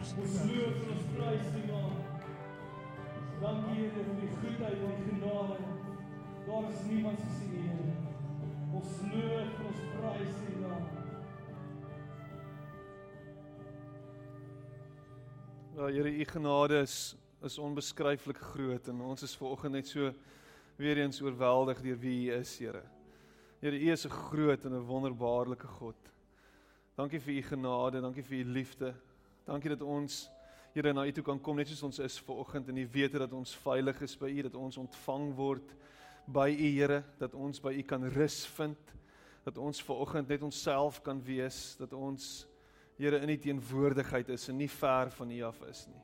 vers Ons loof en ons prys U naam. Dankie Here vir die goedheid en die genade. Daar is niemand soos U Here. Ons loof en ons prys U naam. Ja Here, u genade is is onbeskryflik groot en ons is vanoggend net so weer eens oorweldig deur wie u is, Here. Here, u is 'n groot en 'n wonderbaarlike God. Dankie vir u genade, dankie vir u liefde. Dankie dat ons Here na u toe kan kom net soos ons is vanoggend en u weet dat ons veilig is by u, dat ons ontvang word by u Here, dat ons by u kan rus vind, dat ons vanoggend net onsself kan wees, dat ons Here in u teenwoordigheid is en nie ver van u af is nie.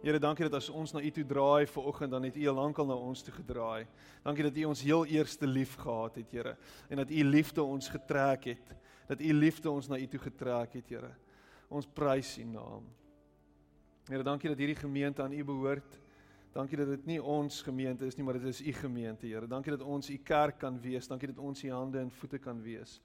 Here, dankie dat as ons na u toe draai ver oggend dan het u al lankal na ons toe gedraai. Dankie dat u ons heel eerste lief gehad het, Here, en dat u liefde ons getrek het, dat u liefde ons na u toe getrek het, Here. Ons prys u naam. Here, dankie dat hierdie gemeente aan u behoort. Dankie dat dit nie ons gemeente is nie, maar dit is u gemeente, Here. Dankie dat ons u kerk kan wees. Dankie dat ons u hande en voete kan wees.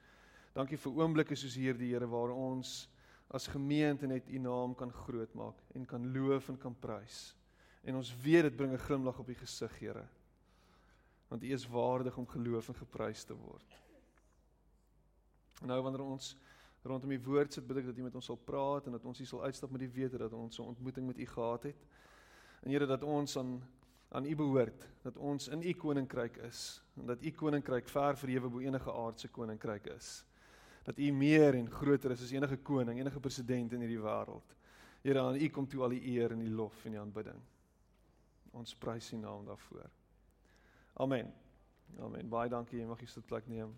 Dankie vir oomblikke soos hierdie, Here, waar ons as gemeente net u naam kan grootmaak en kan loof en kan prys. En ons weet dit bring 'n glimlag op u gesig, Here. Want u is waardig om geloof en geprys te word. Nou wanneer ons rondom die woord sit, bid ek dat u met ons sal praat en dat ons hier sal uitstap met die wete dat ons 'n ontmoeting met u gehad het. En Here dat ons aan aan u behoort, dat ons in u koninkryk is en dat u koninkryk ver verhewe bo enige aardse koninkryk is dat U meer en groter is as enige koning, enige president in hierdie wêreld. Here, aan U kom toe al die eer en die lof en die aanbidding. Ons prys U naam daarvoor. Amen. Amen. Baie dankie. Jy mag hier sit plek neem.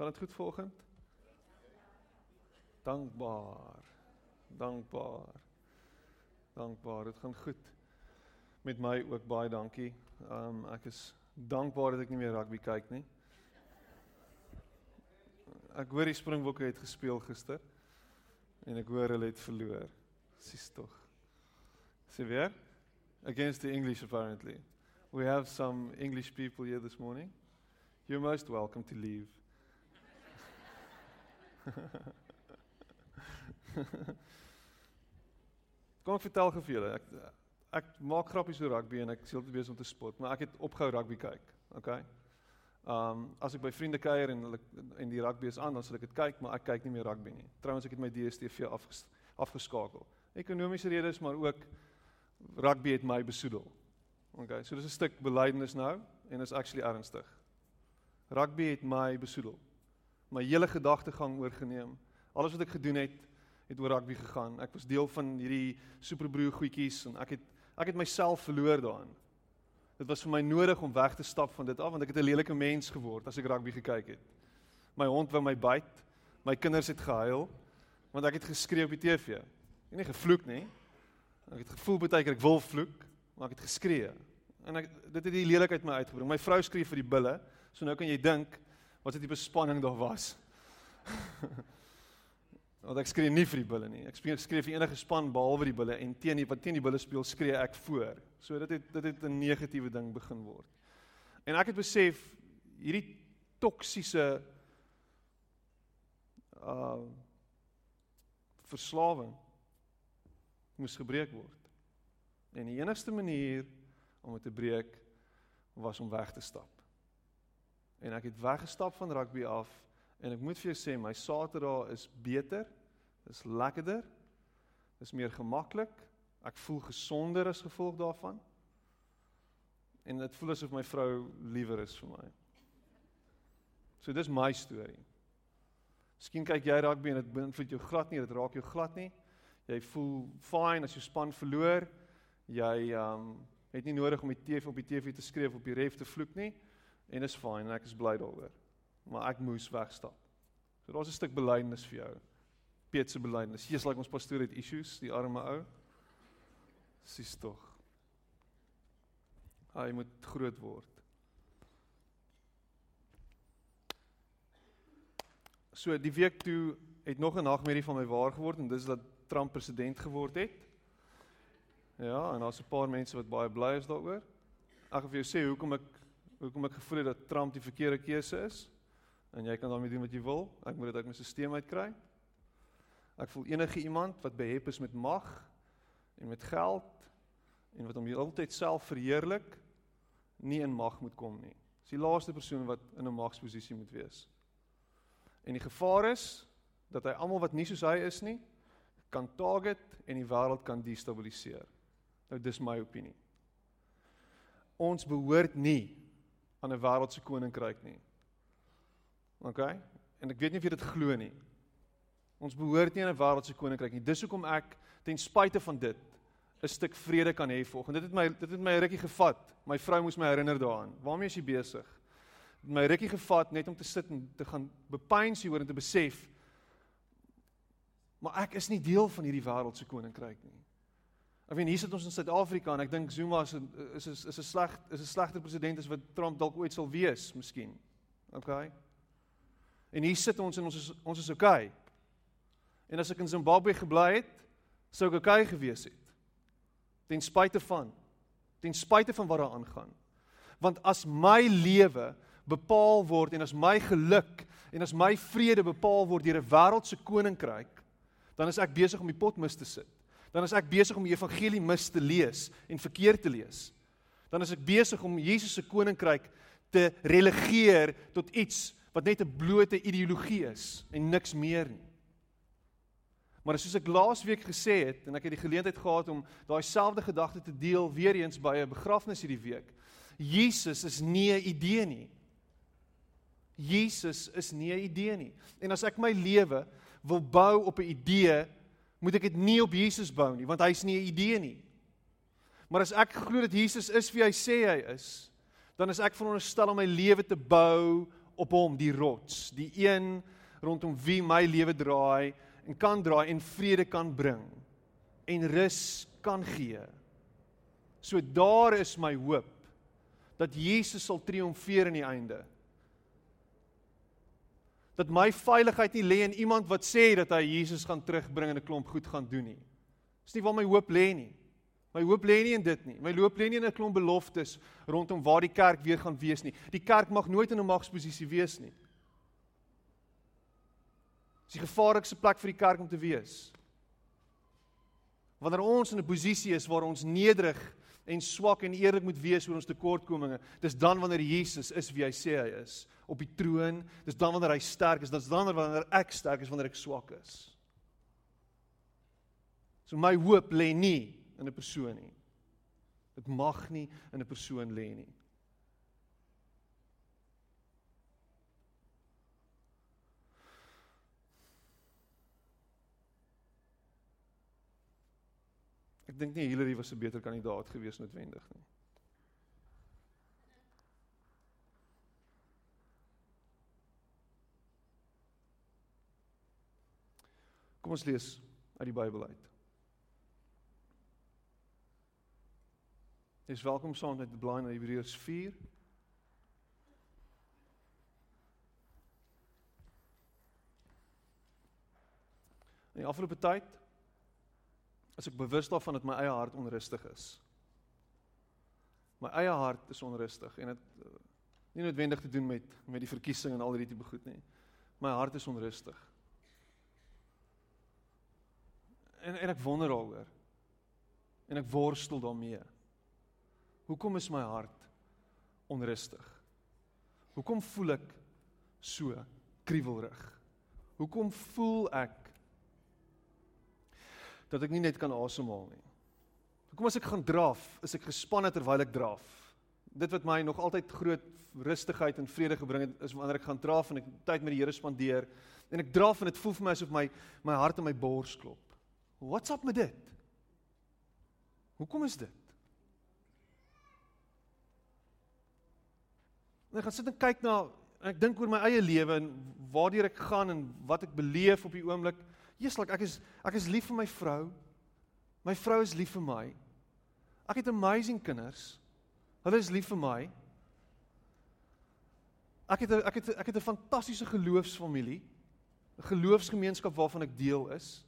Gaan dit goed vanoggend? Dankbaar. Dankbaar. Dankbaar. Dit gaan goed met my ook baie dankie. Um ek is dankbaar dat ek nie meer rugby kyk nie. Ek hoor die Springbokke het gespeel gister en ek hoor hulle het verloor. Sis tog. Sê weer against the English apparently. We have some English people here this morning. You're most welcome to leave. Kom ek vertel vir julle. Ek ek maak grappies oor rugby en ek sê te besig om te spot, maar ek het opgehou rugby kyk. Okay. Um as ek by vriende kuier en hulle en die rugby is aan, dan sal ek dit kyk, maar ek kyk nie meer rugby nie. Trouwens ek het my DStv afges, afgeskakel. Ekonomiese redes, maar ook rugby het my besoedel. Okay, so dis 'n stuk belydenis nou en is actually ernstig. Rugby het my besoedel my hele gedagtegang oorgeneem. Alles wat ek gedoen het, het oor rugby gegaan. Ek was deel van hierdie superbroer goedjies en ek het ek het myself verloor daarin. Dit was vir my nodig om weg te stap van dit af want ek het 'n lelike mens geword as ek rugby gekyk het. My hond wou my byt. My kinders het gehuil want ek het geskree op die TV. Het nie gevloek nie. Ek het gevoel baie keer ek wil vloek, maar ek het geskree. En ek dit het die lelikheid my uitgebring. My vrou skree vir die bulle. So nou kan jy dink wat 'n tipe spanning daar was. Want ek skree nie vir die bulle nie. Ek skree vir enige span behalwe die bulle en teen die wat teen die bulle speel skree ek voor. So dit het dit het 'n negatiewe ding begin word. En ek het besef hierdie toksiese uh verslawing moes gebreek word. En die enigste manier om dit te breek was om weg te stap. En ek het weggestap van rugby af en ek moet vir jou sê my Saterdag is beter. Dis lekkerder. Dis meer gemaklik. Ek voel gesonder as gevolg daarvan. En dit voel asof my vrou liewer is vir my. So dis my storie. Miskien kyk jy rugby en dit beïnvloed jou glad nie, dit raak jou glad nie. Jy voel fine as jou span verloor. Jy um het nie nodig om die TV op die TV te skreef op die ref te vloek nie en is fyn en ek is bly daaroor. Maar ek moes wegstap. So daar's 'n stuk belydenis vir jou. Piet se belydenis. Jesus, like ons pastoor het issues, die arme ou. Sis tog. Hy moet groot word. So die week toe het nog 'n nagmerrie van my waar geword en dis dat Trump president geword het. Ja, en daar's 'n paar mense wat baie bly is daaroor. Ek gaan vir jou sê hoekom ek hoekom ek gevoel het dat Trump die verkeerde keuse is. En jy kan daarmee doen wat jy wil. Ek moet dit uit my stelsel uitkry. Ek voel enige iemand wat behep is met mag en met geld en wat hom heeltyd self verheerlik nie in mag moet kom nie. Dis die laaste persoon wat in 'n magsposisie moet wees. En die gevaar is dat hy almal wat nie soos hy is nie kan target en die wêreld kan destabiliseer. Nou dis my opinie. Ons behoort nie aan 'n wêreldse koninkryk nie. OK? En ek weet nie of jy dit glo nie. Ons behoort nie aan 'n wêreldse koninkryk nie. Dis hoekom ek ten spyte van dit 'n stuk vrede kan hê volgens. Dit het my dit het my rukkie gevat. My vrou moes my herinner daaraan. Waarmee is jy besig? Dit my rukkie gevat net om te sit en te gaan bepeins hieroor en te besef maar ek is nie deel van hierdie wêreldse koninkryk nie. Ek weet hier sit ons in Suid-Afrika en ek dink Zuma is is is is 'n sleg is 'n slegte president as wat Trump dalk ooit sal wees, miskien. OK. En hier sit ons en ons is ons is OK. En as ek in Zimbabwe gebly het, sou ek OK gewees het ten spyte van ten spyte van wat daar aangaan. Want as my lewe bepaal word en as my geluk en as my vrede bepaal word deur 'n wêreldse koninkryk, dan is ek besig om die pot mis te sit. Dan is ek besig om die evangelie mis te lees en verkeerd te lees. Dan is ek besig om Jesus se koninkryk te relegeer tot iets wat net 'n blote ideologie is en niks meer nie. Maar soos ek laasweek gesê het en ek het die geleentheid gehad om daai selfde gedagte te deel weer eens by 'n begrafnis hierdie week. Jesus is nie 'n idee nie. Jesus is nie 'n idee nie. En as ek my lewe wil bou op 'n idee, moet ek dit nie op Jesus bou nie, want hy's nie 'n idee nie. Maar as ek glo dat Jesus is wie hy sê hy is, dan is ek veronderstel om my lewe te bou op hom, die rots, die een rondom wie my lewe draai en kan draai en vrede kan bring en rus kan gee. So daar is my hoop dat Jesus sal triomfeer in die einde. Dat my veiligheid nie lê in iemand wat sê dat hy Jesus gaan terugbring en 'n klomp goed gaan doen nie. Dis nie waar my hoop lê nie. My hoop lê nie in dit nie. My hoop lê nie in 'n klomp beloftes rondom waar die kerk weer gaan wees nie. Die kerk mag nooit in 'n magsposisie wees nie. Dis die gevaarlikste plek vir die kerk om te wees. Wanneer ons in 'n posisie is waar ons nederig en swak en eerlik moet wees oor ons tekortkominge, dis dan wanneer Jesus is wie hy sê hy is op die troon, dis dan wanneer hy sterk is, dis dan wanneer ek sterk is wanneer ek swak is. So my hoop lê nie in 'n persoon nie. Dit mag nie in 'n persoon lê nie. Ek dink nie Hillary was 'n beter kandidaat gewees noodwendig nie. Kom ons lees uit die Bybel uit. Dis welkom saam met blaai na Hebreërs 4. In die afgelope tyd as ek bewus daarvan dat my eie hart onrustig is. My eie hart is onrustig en dit uh, nie noodwendig te doen met met die verkiesing en al hierdie tipe goed nie. My hart is onrustig. En en ek wonder daaroor. En ek worstel daarmee. Hoekom is my hart onrustig? Hoekom voel ek so kriewelrig? Hoekom voel ek dat ek nie net kan asemhaal nie. Kom as ek gaan draf, is ek gespanne terwyl ek draf. Dit wat my nog altyd groot rustigheid en vrede gebring het, is wanneer ek gaan draf en ek tyd met die Here spandeer en ek draf en dit voel vir my asof my my hart in my bors klop. What's up met dit? Hoekom is dit? En ek gaan sit en kyk na en ek dink oor my eie lewe en waartoe ek gaan en wat ek beleef op die oomblik. Jesuslik, ek is ek is lief vir my vrou. My vrou is lief vir my. Ek het amazing kinders. Hulle is lief vir my. Ek het ek het ek het 'n fantastiese geloofsfamilie. 'n geloofsgemeenskap waarvan ek deel is.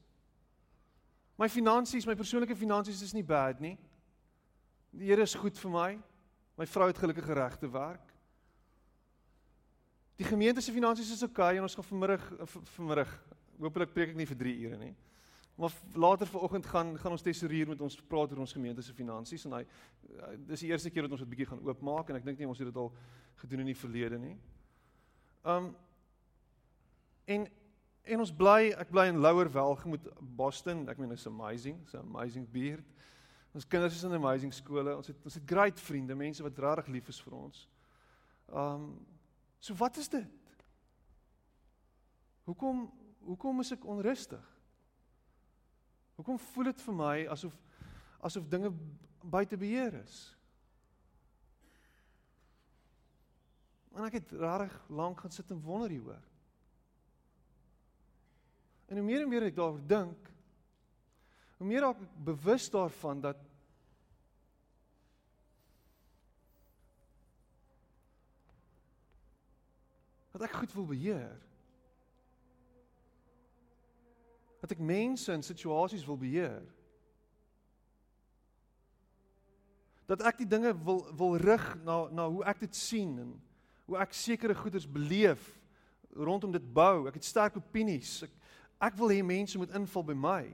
My finansies, my persoonlike finansies is nie bad nie. Die Here is goed vir my. My vrou het gelukkige regte werk. Die gemeente se finansies is oukei okay, en ons gaan vanmiddag vanmiddag hopelik preek ek nie vir 3 ure nie. Maar later vanoggend gaan gaan ons tesourier met ons praat oor ons gemeente se finansies en hy dis die eerste keer dat ons dit bietjie gaan oopmaak en ek dink nie ons het dit al gedoen in die verlede nie. Um en en ons bly ek bly in Lower Welgemoot Boston. Ek meen it's amazing. It's amazing beard. Ons kinders is in amazing skole. Ons het ons het great vriende, mense wat regtig lief is vir ons. Um so wat is dit? Hoekom hoekom is ek onrustig? Hoekom voel dit vir my asof asof dinge buite beheer is? En ek het regtig lank gaan sit en wonder hieroor. En hoe meer en meer ek daaroor dink, hoe meer raak ek bewus daarvan dat dat ek goed wil beheer. Dat ek mense en situasies wil beheer. Dat ek die dinge wil wil rig na na hoe ek dit sien en hoe ek sekere goeders beleef rondom dit bou. Ek het sterk opinies. Ek ek wil hê mense moet inval by my.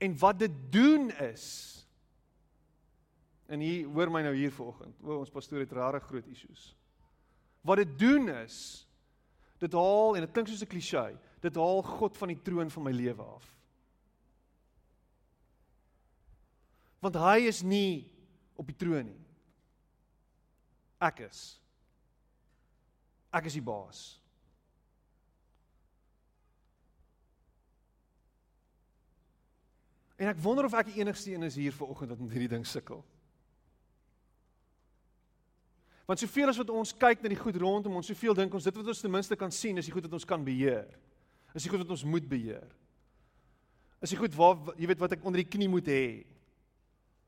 En wat dit doen is en hier hoor my nou hier vanoggend. O, ons pastoor het rare groot issues. Wat dit doen is Dit haal en dit klink soos 'n klise. Dit haal God van die troon van my lewe af. Want hy is nie op die troon nie. Ek is. Ek is die baas. En ek wonder of ek die enigste een is hier vanoggend wat met hierdie ding sukkel. Want soveel as wat ons kyk na die goed rondom ons, soveel dink ons dit wat ons ten minste kan sien is die goed wat ons kan beheer. Is die goed wat ons moet beheer. Is die goed waar jy weet wat ek onder die knie moet hê.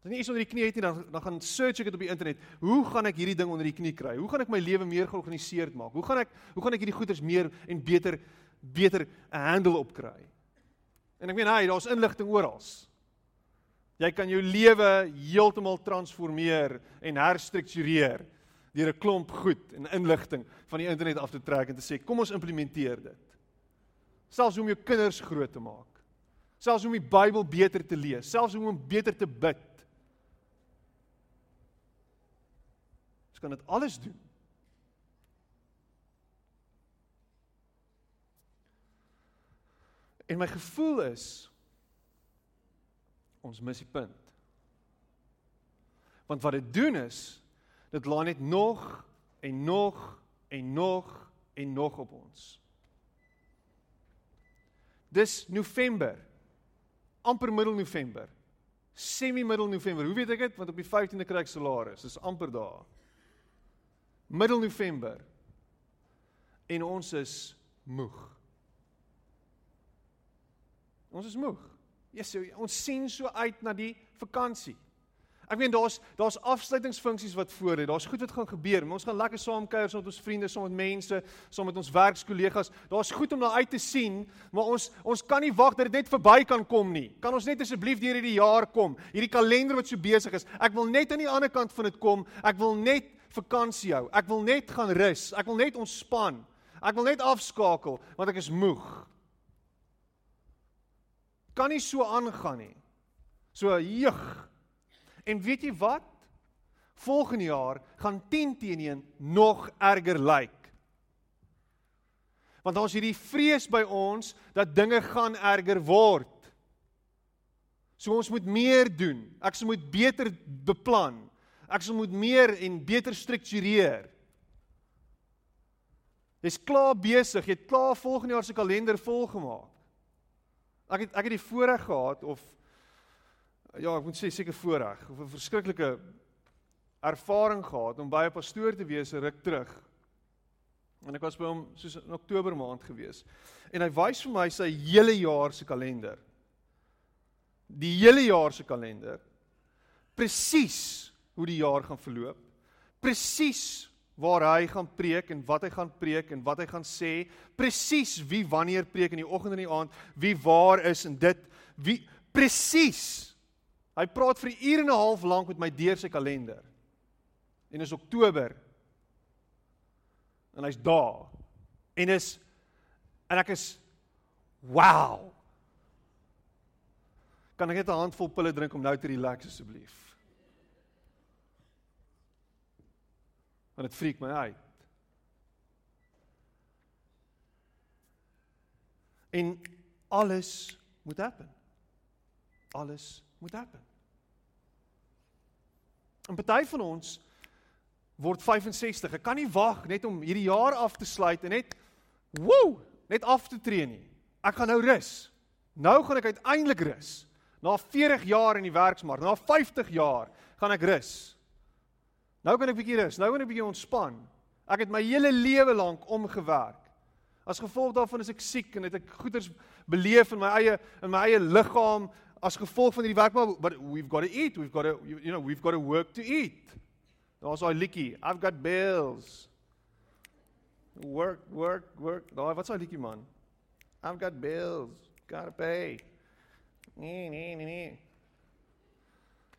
As ek nie iets onder die knie het nie, dan dan gaan search ek dit op die internet. Hoe gaan ek hierdie ding onder die knie kry? Hoe gaan ek my lewe meer georganiseerd maak? Hoe gaan ek hoe gaan ek hierdie goeders meer en beter beter 'n handle op kry? En ek meen, hey, daar's inligting oral. Jy kan jou lewe heeltemal transformeer en herstruktureer deur 'n klomp goed en inligting van die internet af te trek en te sê kom ons implementeer dit. Selfs om jou kinders groot te maak. Selfs om die Bybel beter te lees, selfs om hom beter te bid. Ons kan dit alles doen. En my gevoel is ons mis die punt. Want wat dit doen is dit laat net nog en nog en nog en nog op ons. Dis November. amper middel November. Semi middel November. Hoe weet ek dit? Want op die 15de kry ek salaris. Dis amper daar. Middel November. En ons is moeg. Ons is moeg. Jesus, ons sien so uit na die vakansie. Ek meen daar's daar's afsluitingsfunksies wat voor lê. Daar's goed wat gaan gebeur. Ons gaan lekker saam kuier saam met ons vriende, saam met mense, saam met ons werkskollegas. Daar's goed om na uit te sien, maar ons ons kan nie wag dat dit net verby kan kom nie. Kan ons net asseblief deur hierdie jaar kom? Hierdie kalender wat so besig is. Ek wil net aan die ander kant van dit kom. Ek wil net vakansie hou. Ek wil net gaan rus. Ek wil net ontspan. Ek wil net afskakel want ek is moeg. Kan nie so aangaan nie. So jeug En weet jy wat? Volgende jaar gaan 10 teen 1 nog erger lyk. Want ons hierdie vrees by ons dat dinge gaan erger word. So ons moet meer doen. Ek sê moet beter beplan. Ek sê moet meer en beter struktureer. Jy's klaar besig. Jy het klaar volgende jaar se kalender volgemaak. Ek het ek het die voorreg gehad of ja, ek moet sê seker voorreg of 'n verskriklike ervaring gehad om by 'n pastoor te wees ruk terug. En ek was by hom soos in Oktober maand gewees. En hy wys vir my sy hele jaar se kalender. Die hele jaar se kalender. Presies hoe die jaar gaan verloop. Presies waar hy gaan preek en wat hy gaan preek en wat hy gaan sê, presies wie wanneer preek in die oggend en die aand, wie waar is en dit wie presies. Hy praat vir uur en 'n half lank met my deur sy kalender. En is Oktober. En hy's daar. En is en ek is wow. Kan ek net 'n handvol pille drink om nou te relax asseblief? Want dit freak my uit. En alles moet happen. Alles moet happen. En party van ons word 65. Ek kan nie wag net om hierdie jaar af te sluit en net woew, net af te tree nie. Ek gaan nou rus. Nou gaan ek uiteindelik rus. Na 40 jaar in die werksmark, na 50 jaar gaan ek rus. Nou kan ek bietjie rus. Nou kan ek bietjie ontspan. Ek het my hele lewe lank omgewerk. As gevolg daarvan is ek siek en het ek goeders beleef in my eie in my eie liggaam as gevolg van hierdie werk maar but we've got to eat. We've got to you, know we've got to work to eat. Daar's daai liedjie i've got bills. Work work work. Daai wat's daai liedjie man? I've got bills. Got to pay. Nee nee nee nee.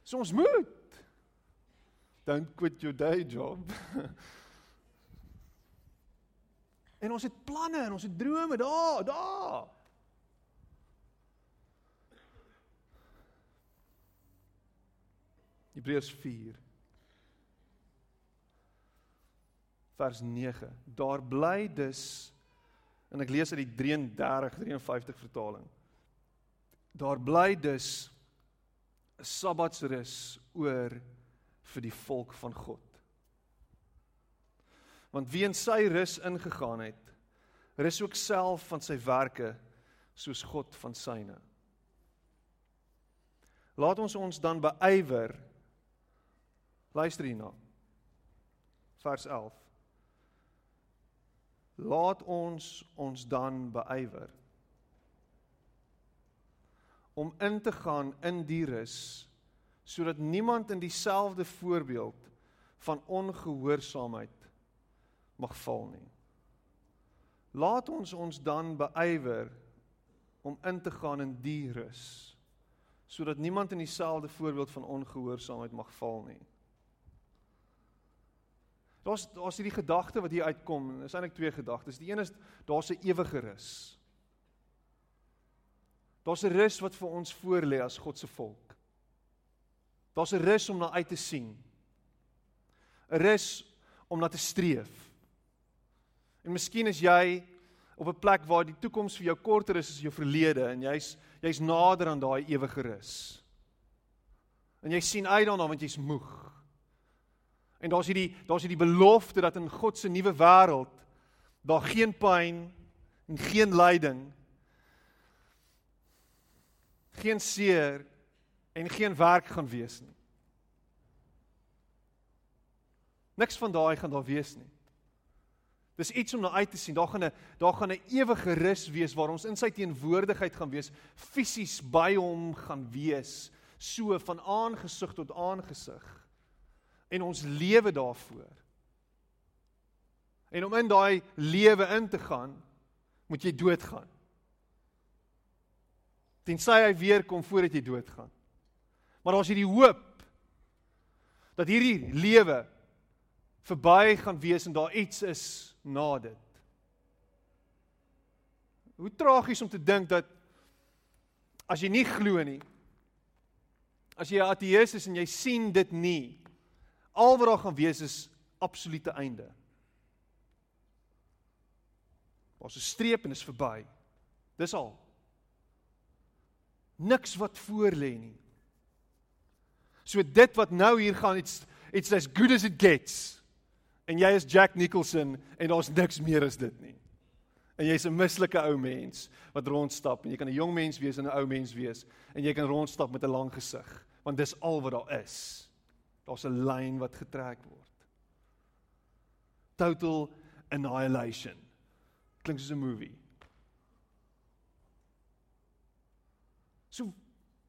So ons moet. Don't quit your day job. En ons het planne en ons het drome daar daar Hebreërs 4 vers 9. Daar bly dus en ek lees uit die 33 53 vertaling. Daar bly dus 'n Sabbatsrus oor vir die volk van God. Want wie in sy rus ingegaan het, rus ook self van sy werke soos God van syne. Laat ons ons dan beywer Luister hierna. Vers 11. Laat ons ons dan beywer om in te gaan in die rus sodat niemand in dieselfde voorbeeld van ongehoorsaamheid mag val nie. Laat ons ons dan beywer om in te gaan in die rus sodat niemand in dieselfde voorbeeld van ongehoorsaamheid mag val nie. Daar's daar's hierdie gedagte wat hier uitkom. Dis eintlik twee gedagtes. Die een is daar's 'n ewige rus. Daar's 'n rus wat vir ons voorlê as God se volk. Daar's 'n rus om na uit te sien. 'n Rus om na te streef. En miskien is jy op 'n plek waar die toekoms vir jou korter is as jou verlede en jy's jy's nader aan daai ewige rus. En jy sien uit daarna want jy's moeg. En daar's hierdie daar's hierdie belofte dat in God se nuwe wêreld daar geen pyn en geen lyding geen seer en geen werk gaan wees nie. Niks van daai gaan daar wees nie. Dis iets om na uit te sien. Daar gaan 'n daar gaan 'n ewige rus wees waar ons in sy teenwoordigheid gaan wees, fisies by hom gaan wees, so van aangesig tot aangesig en ons lewe daarvoor. En om in daai lewe in te gaan, moet jy doodgaan. Tensy hy weer kom voordat jy doodgaan. Maar daar's hierdie hoop dat hierdie lewe verby gaan wees en daar iets is na dit. Hoe tragies om te dink dat as jy nie glo nie, as jy 'n ateïs is en jy sien dit nie, Al wat daar gaan wees is absolute einde. Ons 'n streep en is verby. Dis al. Niks wat voor lê nie. So dit wat nou hier gaan it's it's as good as it gets. En jy is Jack Nicholson en daar's niks meer as dit nie. En jy's 'n mislike ou mens wat rondstap en jy kan 'n jong mens wees en 'n ou mens wees en jy kan rondstap met 'n lang gesig want dis al wat daar is. Daar's 'n lyn wat getrek word. Total annihilation. Klink soos 'n movie. So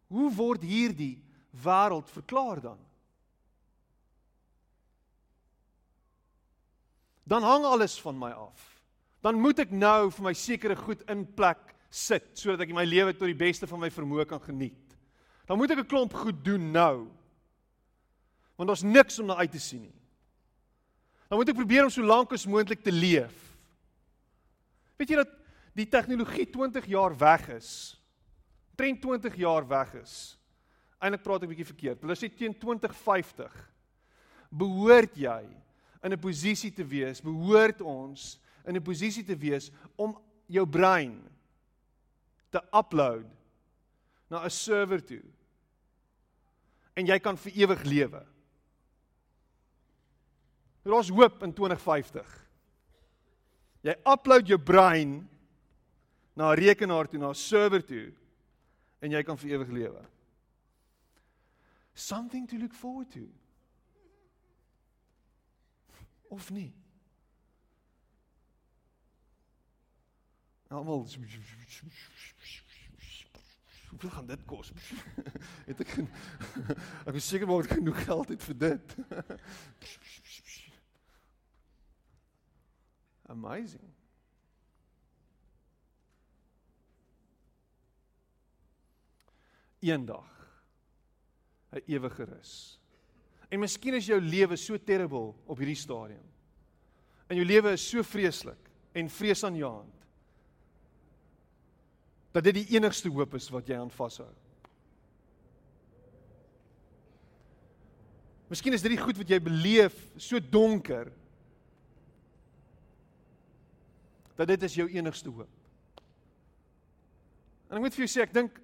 hoe word hierdie wêreld verklaar dan? dan hang alles van my af. Dan moet ek nou vir my sekere goed in plek sit sodat ek my lewe tot die beste van my vermoë kan geniet. Dan moet ek 'n klomp goed doen nou. Want daar's niks om na uit te sien nie. Dan moet ek probeer om so lank as moontlik te leef. Weet jy dat die tegnologie 20 jaar weg is? Trend 20 jaar weg is. Eilik praat ek 'n bietjie verkeerd. Hulle sê teen 2050 behoort jy in 'n posisie te wees, behoort ons in 'n posisie te wees om jou brein te upload na 'n server toe. En jy kan vir ewig lewe. Daar's hoop in 2050. Jy upload jou brein na 'n rekenaar toe, na 'n server toe en jy kan vir ewig lewe. Something to look forward to. Of nie? Almal Hoeveel gaan dit kos? het ek ek is seker maar ek genoeg geld het vir dit. Amazing. Eendag 'n ewige rus. En miskien is jou lewe so terrible op hierdie stadium. En jou lewe is so vreeslik en vreesaanjaend. Dat dit die enigste hoop is wat jy aan vashou. Miskien is dit die goed wat jy beleef so donker dat dit is jou enigste hoop. En ek moet vir jou sê ek dink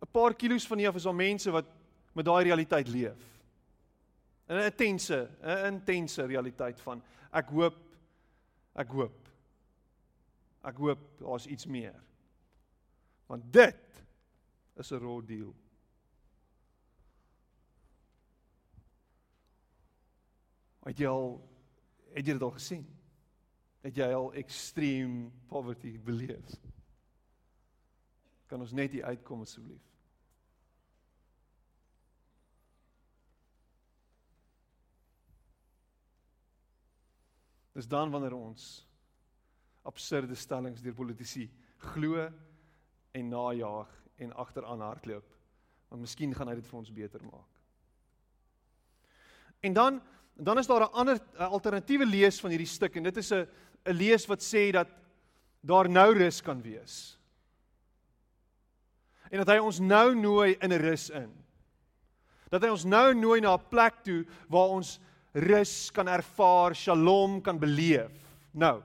'n paar kilos van hier af is al mense wat met daai realiteit leef. 'n Intense, 'n intense realiteit van ek hoop ek hoop ek hoop daar's iets meer. Want dit is 'n raw deal. Het jy al het jy dit al gesien? Het jy al extreme poverty beleef? Kan ons net hier uitkom asseblief? Dis dan wanneer ons absurde stellings deur politici glo en najaag en agteraan hardloop. Want miskien gaan hy dit vir ons beter maak. En dan dan is daar 'n ander alternatiewe lees van hierdie stuk en dit is 'n 'n lees wat sê dat daar nou rus kan wees. En dat hy ons nou nooi in 'n rus in. Dat hy ons nou nooi na 'n plek toe waar ons rus kan ervaar, shalom kan beleef. Nou.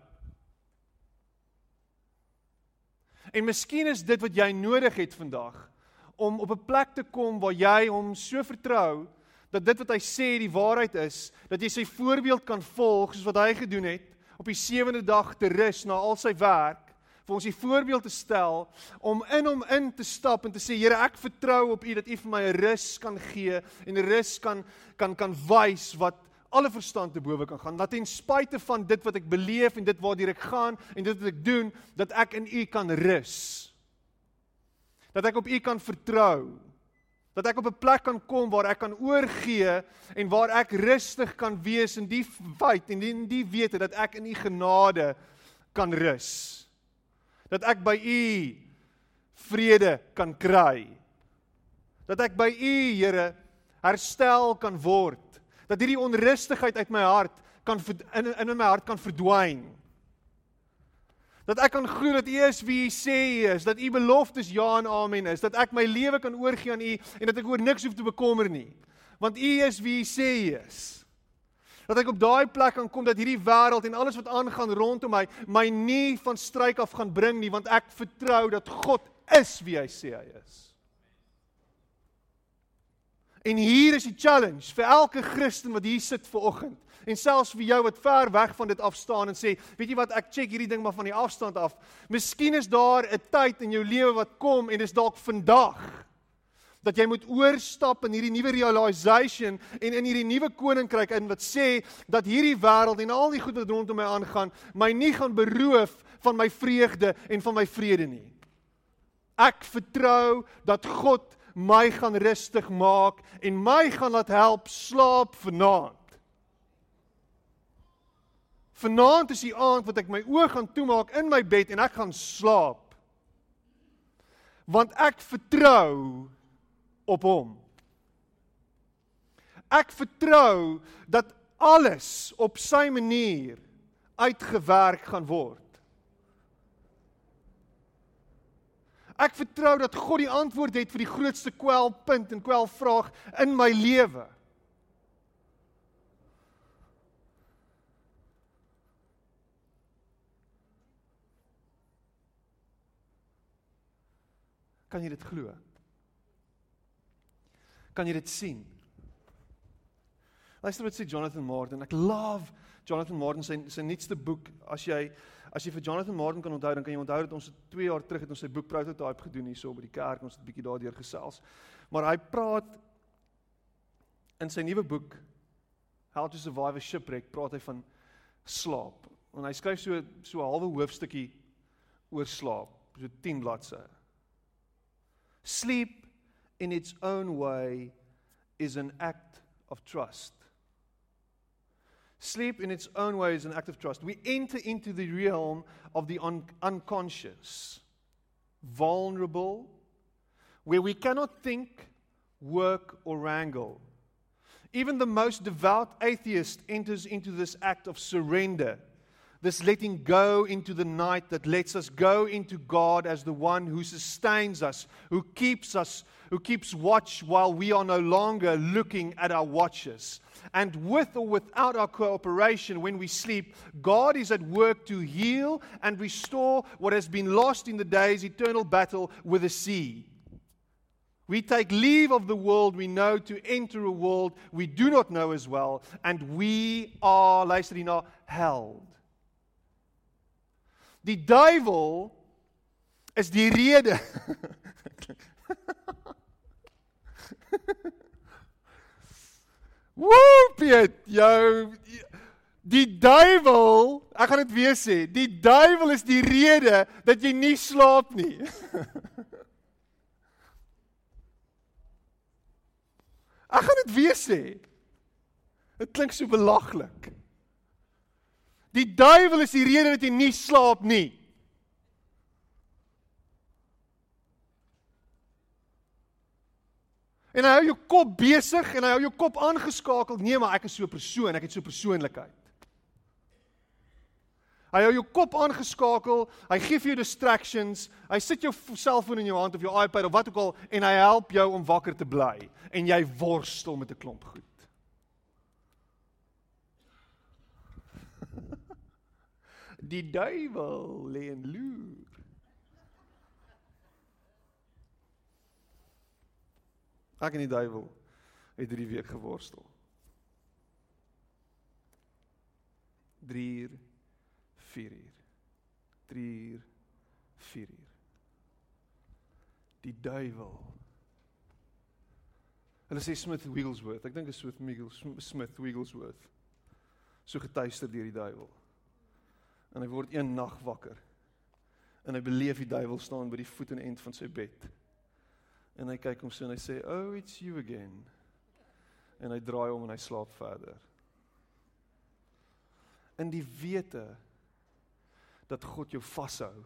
En miskien is dit wat jy nodig het vandag om op 'n plek te kom waar jy hom so vertrou dat dit wat hy sê die waarheid is, dat jy sy voorbeeld kan volg soos wat hy gedoen het op die sewende dag te rus na al sy werk vir ons die voorbeeld te stel om in hom in te stap en te sê Here ek vertrou op u dat u vir my 'n rus kan gee en 'n rus kan kan kan wys wat alle verstand te bowe kan gaan. Dat ten spyte van dit wat ek beleef en dit waartoe ek gaan en dit wat ek doen dat ek in u kan rus. Dat ek op u kan vertrou Dat ek op 'n plek kan kom waar ek kan oorgee en waar ek rustig kan wees in die feit en in die wete dat ek in u genade kan rus. Dat ek by u vrede kan kry. Dat ek by u Here herstel kan word. Dat hierdie onrustigheid uit my hart kan in in my hart kan verdwyn. Dat ek kan glo dat U is wie U sê U is, dat U beloftes ja en amen is, dat ek my lewe kan oorgee aan U en dat ek oor niks hoef te bekommer nie. Want U is wie U sê U is. Dat ek op daai plek kan kom dat hierdie wêreld en alles wat aangaan rondom my my nie van struik af gaan bring nie, want ek vertrou dat God is wie hy sê hy is. En hier is die challenge vir elke Christen wat hier sit ver oggend en selfs vir jou wat ver weg van dit af staan en sê, weet jy wat, ek check hierdie ding maar van die afstand af. Miskien is daar 'n tyd in jou lewe wat kom en dis dalk vandag dat jy moet oorstap in hierdie nuwe realization en in hierdie nuwe koninkryk in wat sê dat hierdie wêreld en al die goed wat rondom my aangaan, my nie gaan beroof van my vreugde en van my vrede nie. Ek vertrou dat God my gaan rustig maak en my gaan laat help slaap vanaand. Vanaand is die aand wat ek my oë gaan toemaak in my bed en ek gaan slaap. Want ek vertrou op hom. Ek vertrou dat alles op sy manier uitgewerk gaan word. Ek vertrou dat God die antwoord het vir die grootste kwelpunt en kwelvraag in my lewe. Kan jy dit glo? Kan jy dit sien? Luister wat sê Jonathan Martin. Ek love Jonathan Martin se sy nuutste boek. As jy as jy vir Jonathan Martin kan onthou, dan kan jy onthou dat ons 2 jaar terug het ons sy boek prototype gedoen hierso by die kerk. Ons het 'n bietjie daardeur gesels. Maar hy praat in sy nuwe boek How to Survive a Shipwreck, praat hy van slaap. En hy skryf so so 'n halwe hoofstukkie oor slaap, so 10 bladsye. Sleep in its own way is an act of trust. Sleep in its own way is an act of trust. We enter into the realm of the un- unconscious, vulnerable, where we cannot think, work, or wrangle. Even the most devout atheist enters into this act of surrender, this letting go into the night that lets us go into God as the one who sustains us, who keeps us, who keeps watch while we are no longer looking at our watches. And with or without our cooperation, when we sleep, God is at work to heal and restore what has been lost in the day's eternal battle with the sea. We take leave of the world we know to enter a world we do not know as well, and we are, luister hierna, held. Die duiwel is die rede. Woe, Piet, jou die duiwel, ek gaan dit weer sê, die duiwel is die rede dat jy nie slaap nie. Ek gaan dit weer sê. Dit klink so belaglik. Die duiwel is die rede dat jy nie slaap nie. En hy hou jou kop besig en hy hou jou kop aangeskakel. Nee, maar ek is so 'n persoon, ek het so 'n persoonlikheid. Hy hou jou kop aangeskakel, hy gee vir jou distractions, hy sit jou selfoon in jou hand of jou iPad of wat ook al en hy help jou om wakker te bly en jy worstel met 'n klomp goed. Die duiwel lê en loer. Ek en die duiwel het 3 week geworstel. 3 uur 4 uur. 3 uur 4 uur. Die duiwel. Hulle sê Smith Wigglesworth. Ek dink is Smith Wigglesworth, Smith Wigglesworth. So getuister deur die duiwel. En hy word een nag wakker. En hy beleef die duiwel staan by die voet en end van sy bed. En hy kyk hom so en hy sê, "Oh, it's you again." En hy draai om en hy slaap verder. In die wete dat God jou vashou.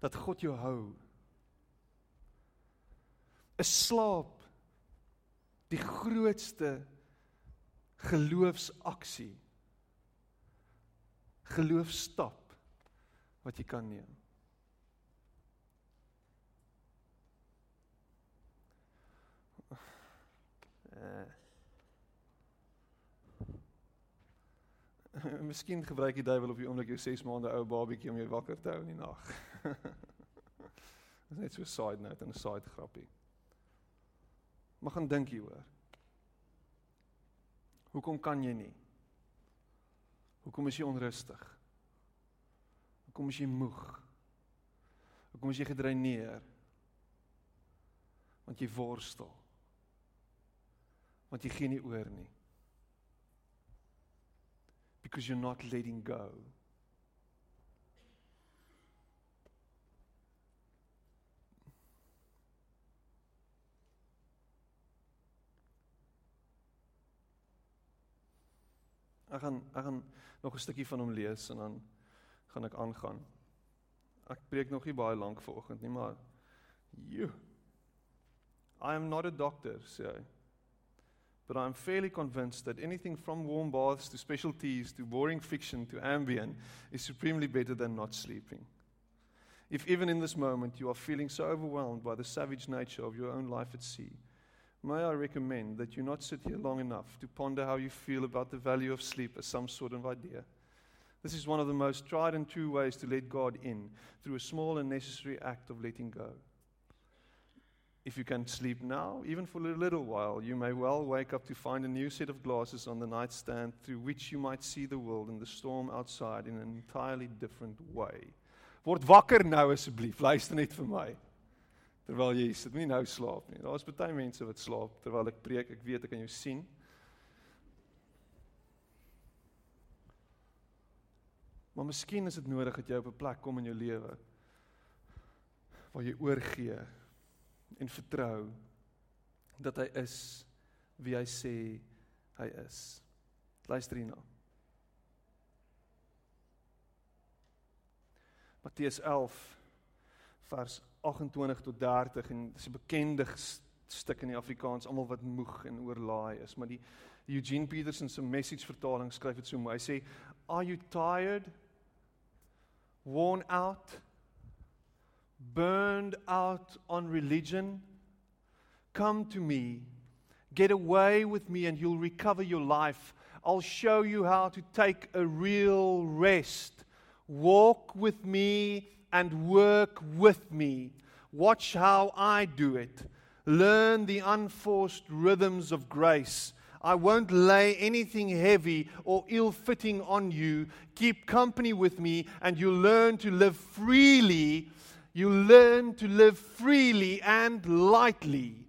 Dat God jou hou. 'n Slaap die grootste geloofsaksie. Geloofstap wat jy kan neem. Uh. Miskien gebruik die duiwel op die oomblik jou 6 maande ou babietjie om jou wakker te hou in die nag. Dit is net so 'n side note en 'n side grappie. Maar gaan dink hieroor. Hoekom kan jy nie? Hoekom is jy onrustig? Hoekom is jy moeg? Hoekom is jy gedreineer? Want jy worstel want jy gee nie oor nie. Because you're not letting go. Ek gaan ek gaan nog 'n stukkie van hom lees en dan gaan ek aangaan. Ek preek nog nie baie lank vanoggend nie, maar you I am not a doctor, sê hy. But I'm fairly convinced that anything from warm baths to special teas to boring fiction to Ambien is supremely better than not sleeping. If even in this moment you are feeling so overwhelmed by the savage nature of your own life at sea, may I recommend that you not sit here long enough to ponder how you feel about the value of sleep as some sort of idea. This is one of the most tried and true ways to let God in through a small and necessary act of letting go. If you can sleep now, even for a little while, you may well wake up to find a new set of glasses on the nightstand through which you might see the world and the storm outside in an entirely different way. Word wakker nou asseblief, luister net vir my. Terwyl jy sit, nie nou slaap nie. Daar's baie mense wat slaap terwyl ek preek. Ek weet ek kan jou sien. Maar miskien is dit nodig dat jy op 'n plek kom in jou lewe waar jy oorgee en vertrou dat hy is wie hy sê hy is. Luister hierna. Matteus 11 vers 28 tot 30 en dis 'n bekende stuk in die Afrikaans almal wat moeg en oorlaai is, maar die Eugene Peterson se message vertaling skryf dit so mooi. Hy sê, "Are you tired?" worn out, burned out on religion, come to me. Get away with me and you'll recover your life. I'll show you how to take a real rest. Walk with me and work with me. Watch how I do it. Learn the unforced rhythms of grace. I won't lay anything heavy or ill fitting on you. Keep company with me, and you'll learn to live freely. You learn to live freely and lightly.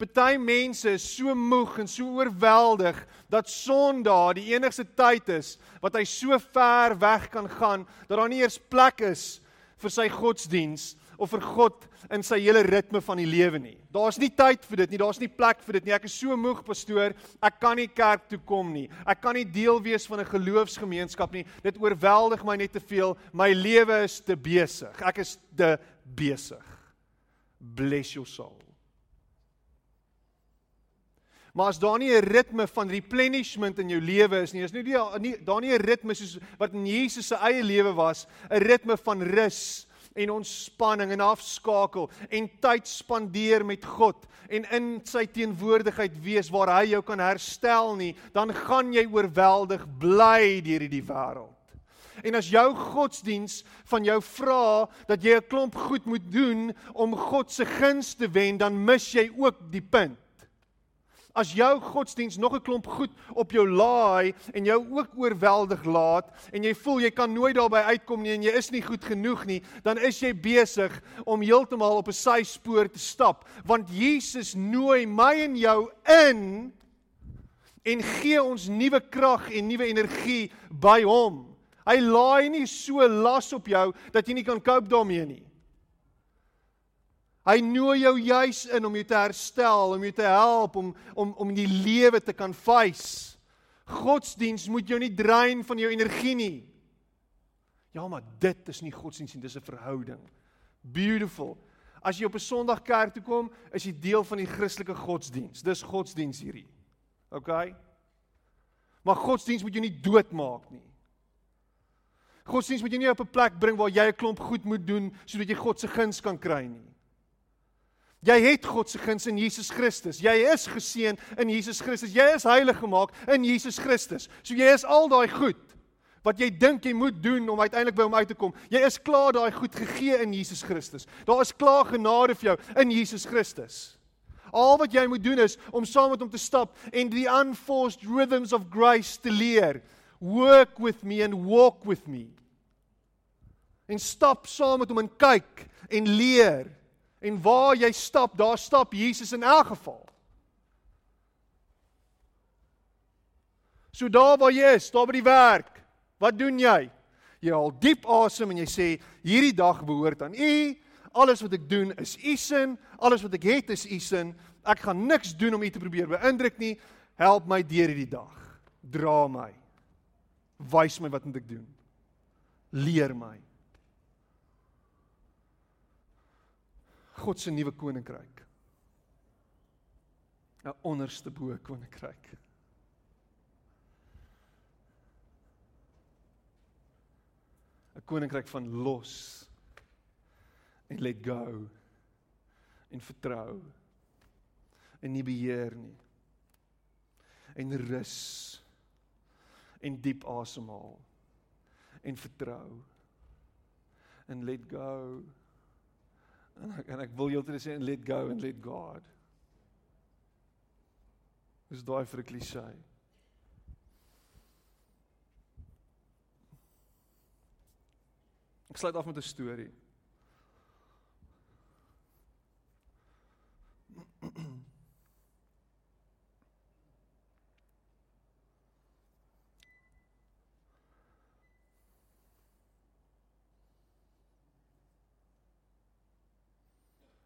Party mense is so moeg en so oorweldig dat Sondag die enigste tyd is wat hy so ver weg kan gaan dat daar nie eers plek is vir sy godsdiens of vir God in sy hele ritme van die lewe nie. Daar's nie tyd vir dit nie, daar's nie plek vir dit nie. Ek is so moeg pastoor, ek kan nie kerk toe kom nie. Ek kan nie deel wees van 'n geloofsgemeenskap nie. Dit oorweldig my net te veel. My lewe is te besig. Ek is te besig. Bless your soul. Maar as daar nie 'n ritme van replenishment in jou lewe is nie, is nie die nie daar nie 'n ritme soos wat in Jesus se eie lewe was, 'n ritme van rus en ontspanning en afskakel en tyd spandeer met God en in sy teenwoordigheid wees waar hy jou kan herstel nie, dan gaan jy oorweldig bly deur hierdie wêreld. En as jou godsdiens van jou vra dat jy 'n klomp goed moet doen om God se guns te wen, dan mis jy ook die punt. As jou godsdiens nog 'n klomp goed op jou laai en jou ook oorweldig laat en jy voel jy kan nooit daarby uitkom nie en jy is nie goed genoeg nie, dan is jy besig om heeltemal op 'n syspoor te stap, want Jesus nooi my en jou in en gee ons nuwe krag en nuwe energie by hom. Hy laai nie so las op jou dat jy nie kan cope daarmee nie. Hy nooi jou juis in om jou te herstel, om jou te help om om om die lewe te kan face. Godsdiens moet jou nie drein van jou energie nie. Ja, maar dit is nie godsdiens nie, dis 'n verhouding. Beautiful. As jy op 'n Sondag kerk toe kom, is jy deel van die Christelike godsdiens. Dis godsdiens hierdie. OK? Maar godsdiens moet jou nie doodmaak nie. Godsdiens moet jou nie op 'n plek bring waar jy 'n klomp goed moet doen sodat jy God se guns kan kry nie. Jy het God se guns in Jesus Christus. Jy is geseën in Jesus Christus. Jy is heilig gemaak in Jesus Christus. So jy is al daai goed wat jy dink jy moet doen om uiteindelik by hom uit te kom. Jy is klaar daai goed gegee in Jesus Christus. Daar is klaar genade vir jou in Jesus Christus. Al wat jy moet doen is om saam met hom te stap en die unforced rhythms of grace te leer. Work with me and walk with me. En stap saam met hom en kyk en leer. En waar jy stap, daar stap Jesus in elk geval. So daar waar jy is, daar by die werk, wat doen jy? Jy haal diep asem en jy sê hierdie dag behoort aan U. Alles wat ek doen is U sin, alles wat ek het is U sin. Ek gaan niks doen om U te probeer beïndruk nie. Help my deur hierdie dag. Dra my. Wys my wat moet ek doen? Leer my. God se nuwe koninkryk. 'n Onderste bo koninkryk. Koninkryk van los en let go en vertrou en nie beheer nie en rus en diep asemhaal en vertrou en let go en ek, en ek wil julle sê let go and let God is daai vir 'n klise Ek sluit af met 'n storie.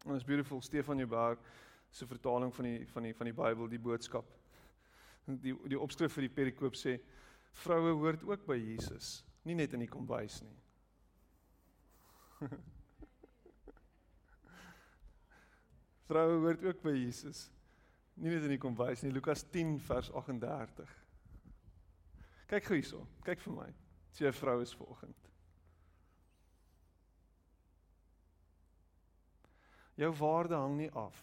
En it's beautiful Stefan Joubert se vertaling van die van die van die Bybel, die boodskap. Die die opskrif vir die perikoop sê vroue hoort ook by Jesus, nie net in die kombuis nie. vroue hoort ook by Jesus. Nie net in die kombuis nie, Lukas 10 vers 38. Kyk gou hierso. Kyk vir my. Jy 'n vrou is vanoggend. Jou waarde hang nie af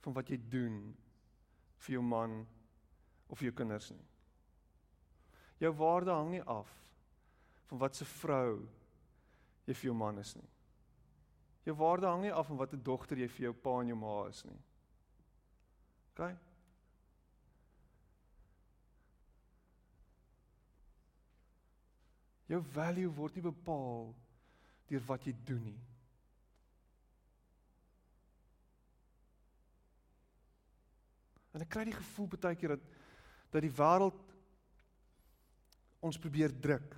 van wat jy doen vir jou man of jou kinders nie. Jou waarde hang nie af van wat se vrou jy vir jou man is nie. Jou waarde hang nie af van watter dogter jy vir jou pa en jou ma is nie. OK? Jou value word nie bepaal deur wat jy doen nie. En ek kry die gevoel baie keer dat dat die wêreld ons probeer druk.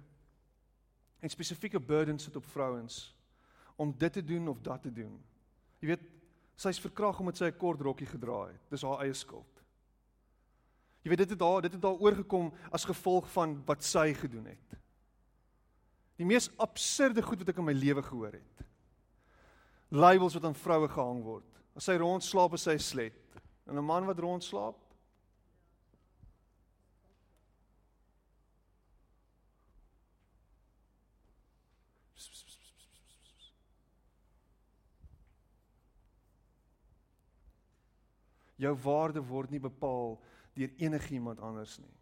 En spesifieke burdens sit op vrouens om dit te doen of dat te doen. Jy weet, sy's verkrag omdat sy 'n kort rokkie gedra het. Dis haar eie skuld. Jy weet dit het daar dit het daar oorgekom as gevolg van wat sy gedoen het. Die mees absurde goed wat ek in my lewe gehoor het. Labels wat aan vroue gehang word. As sy rond slaap is sy slet. En 'n man wat rond slaap? Jou waarde word nie bepaal deur enigiemand anders nie.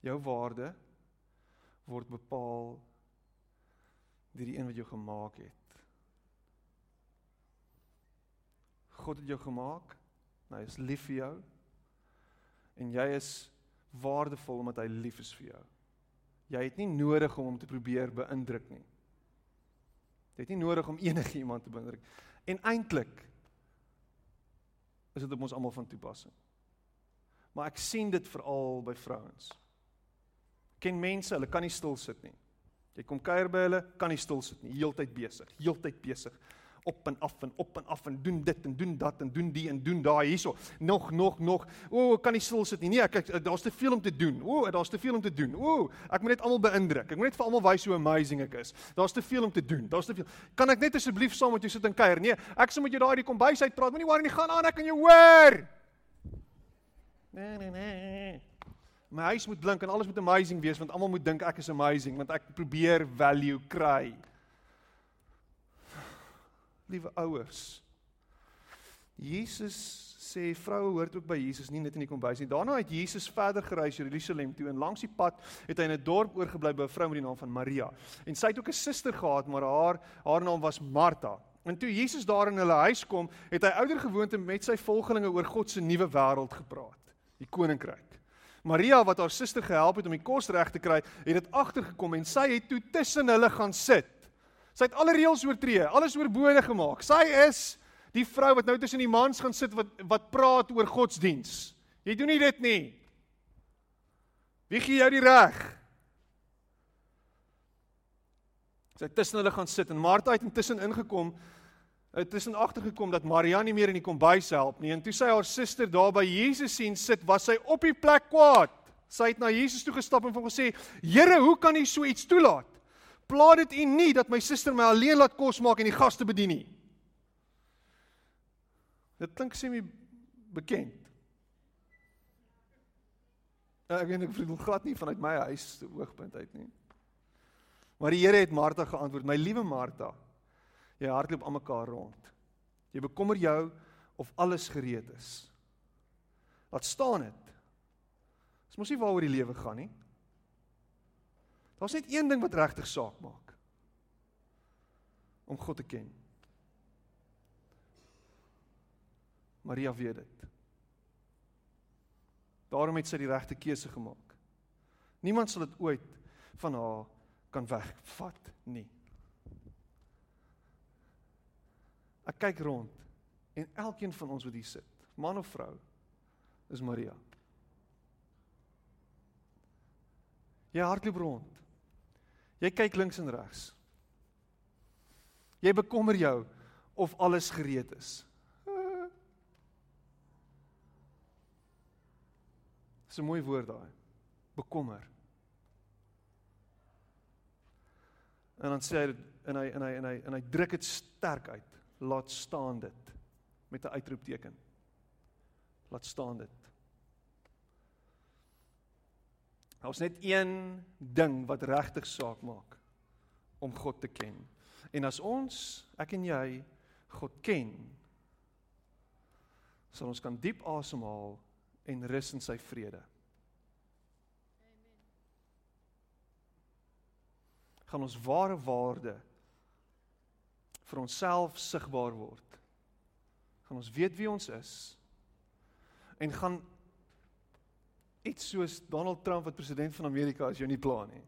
Jou waarde word bepaal deur die een wat jou gemaak het. God het jou gemaak. Hy is lief vir jou. En jy is waardevol omdat hy lief is vir jou. Jy het nie nodig om hom te probeer beïndruk nie. Jy het nie nodig om enigiemand te beïndruk. En eintlik is dit op ons almal van toepassing. Maar ek sien dit veral by vrouens. Ken mense, hulle kan nie stil sit nie. Jy kom kuier by hulle, kan nie stil sit nie, heeltyd besig, heeltyd besig op en af en op en af en doen dit en doen dat en doen die en doen daai hierso. Nog nog nog. O, ek kan nie stil sit nie. Nee, ek daar's te veel om te doen. O, daar's te veel om te doen. O, ek moet net almal beïndruk. Ek moet net vir almal wys hoe amazing ek is. Daar's te veel om te doen. Daar's te veel. Kan ek net asseblief saam met jou sit en kuier? Nee, ek sê moet jy daai die kombuis uitpraat. Moenie worry nie, gaan aan, ek kan jou hoor. Nee, nee, nee. My huis moet blink en alles moet amazing wees want almal moet dink ek is amazing want ek probeer value kry liewe ouers. Jesus sê vroue hoort ook by Jesus, nie net in die kombuis nie. Daarna het Jesus verder gereis Jerusalem toe en langs die pad het hy in 'n dorp oorgebly by 'n vrou met die naam van Maria. En sy het ook 'n suster gehad, maar haar haar naam was Martha. En toe Jesus daar in hulle huis kom, het hy ouer gewoonte met sy volgelinge oor God se nuwe wêreld gepraat, die koninkryk. Maria wat haar suster gehelp het om die kos reg te kry, het dit agtergekom en sy het toe tussen hulle gaan sit Sy het alle reëls oortree, alles oorbode gemaak. Sy is die vrou wat nou tussen die mans gaan sit wat wat praat oor godsdiens. Jy doen nie dit nie. Wie gee jou die reg? Sy het tussen hulle gaan sit en Martha het intussen ingekom. Het tussen agtergekom dat Maria nie meer in die kombuis help nie en toe sy haar suster daar by Jesus sien sit, was sy op die plek kwaad. Sy het na Jesus toe gestap en hom gesê: "Here, hoe kan U so iets toelaat? Plaat dit U nie dat my suster my alleen laat kos maak en die gaste bedien nie." Dit klink semi bekend. Ja, ek weet ek bedoel glad nie vanuit my huis se oogpunt uit nie. Maar die Here het Martha geantwoord: "My liewe Martha, jy hardloop aan mekaar rond. Jy bekommer jou of alles gereed is. Laat staan dit. Dis mos nie waaroor die lewe gaan nie. Daar's net een ding wat regtig saak maak. Om God te ken. Maria weet dit. Daarom het sy die regte keuse gemaak. Niemand sal dit ooit van haar kan wegvat nie. Ek kyk rond en elkeen van ons wat hier sit, man of vrou, is Maria. Jy hardloop rond. Jy kyk links en regs. Jy bekommer jou of alles gereed is. Dis 'n mooi woord daai. Bekommer. En dan sê hy en hy en hy en hy en hy druk dit sterk uit. Laat staan dit met 'n uitroepteken. Laat staan dit. Daar's net een ding wat regtig saak maak om God te ken. En as ons, ek en jy, God ken, sal ons kan diep asemhaal en rus in sy vrede. gaan ons ware waarde vir onsself sigbaar word. Gaan ons weet wie ons is en gaan iets soos Donald Trump wat president van Amerika is jou nie pla nie.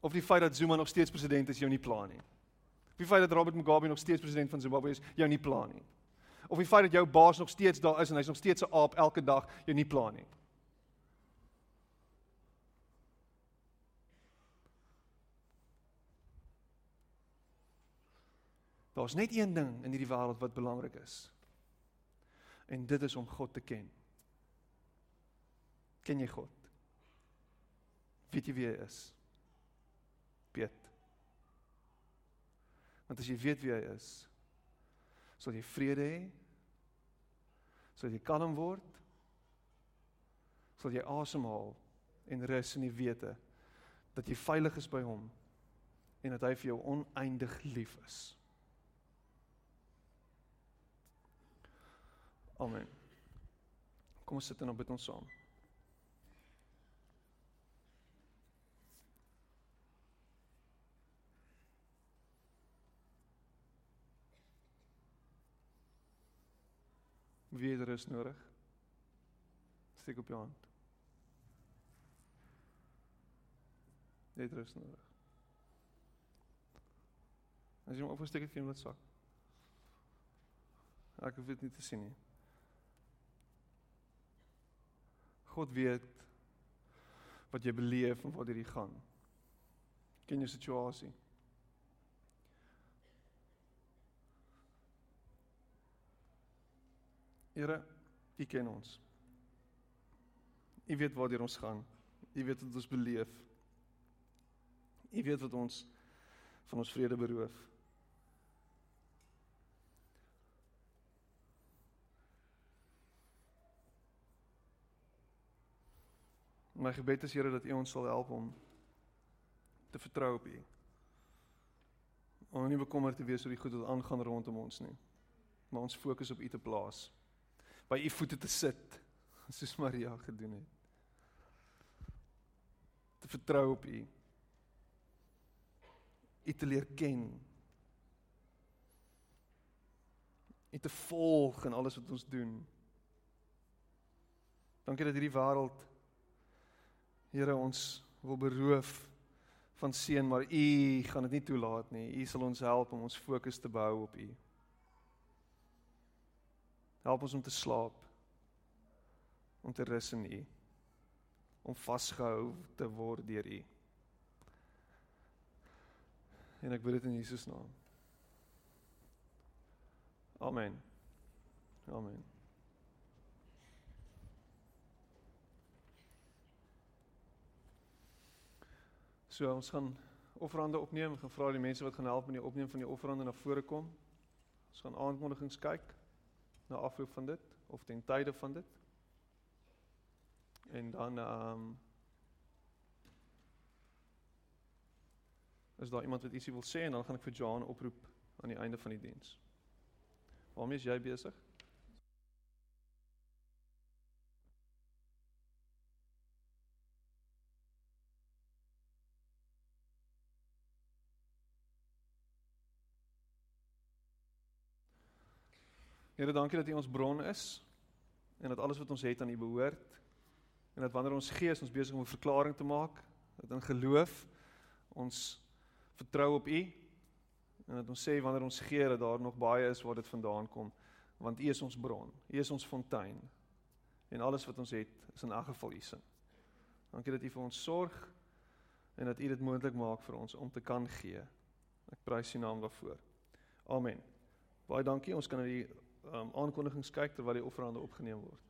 Of die feit dat Zuma nog steeds president is jou nie pla nie. Of die feit dat Robert Mugabe nog steeds president van Zimbabwe is jou nie pla nie. Of die feit dat jou baas nog steeds daar is en hy's nog steeds 'n aap elke dag jou nie pla nie. Daar's net een ding in hierdie wêreld wat belangrik is. En dit is om God te ken. Ken jy God? Weet jy wie hy is? Piet. Want as jy weet wie hy is, sal jy vrede hê. Sal jy kalm word. Sal jy asemhaal en rus in die wete dat jy veilig is by hom en dat hy vir jou oneindig lief is. Amen. Kom ons sit en bid ons saam. Wie het rus nodig? Steek op jou hand. Net rus nodig. As jy hom opsteek het, kan jy laat sak. Ek hoef dit nie te sien nie. God weet wat jy beleef en wat hierdie gaan. Ken jou situasie. Here, U ken ons. U weet waar ons gaan. U weet wat ons beleef. U weet wat ons van ons vrede beroof. My gebed is Here dat U ons sal help om te vertrou op U. Om nie bekommerd te wees oor die goed wat aangaan rondom ons nie. Maar ons fokus op U te plaas. By U voete te sit, soos Maria gedoen het. Te vertrou op U. U te leer ken. U te volg in alles wat ons doen. Dankie dat hierdie wêreld Here ons wil beroof van seën, maar U gaan dit nie toelaat nie. U sal ons help om ons fokus te behou op U. Help ons om te slaap. Om te rus in U. Om vasgehou te word deur U. En ek bid dit in Jesus naam. Amen. Amen. So ons gaan offerande opneem. Ek gaan vra die mense wat gaan help met die opneem van die offerande na vore kom. Ons gaan aankondigings kyk na afloop van dit of ten tye van dit. En dan ehm um, Is daar iemand wat ietsie wil sê en dan gaan ek vir Johan oproep aan die einde van die diens. Waarmee is jy besig? Here, dankie dat U ons bron is en dat alles wat ons het aan U behoort. En dat wanneer ons gees ons besig om 'n verklaring te maak, dat in geloof ons vertrou op U en dat ons sê wanneer ons gee dat daar nog baie is waar dit vandaan kom, want U is ons bron. U is ons fontein. En alles wat ons het, is in elk geval U se. Dankie dat U vir ons sorg en dat U dit moontlik maak vir ons om te kan gee. Ek prys U naam daarvoor. Amen. Baie dankie. Ons kan na die um, aankondigings kyk terwyl die offerande opgeneem word.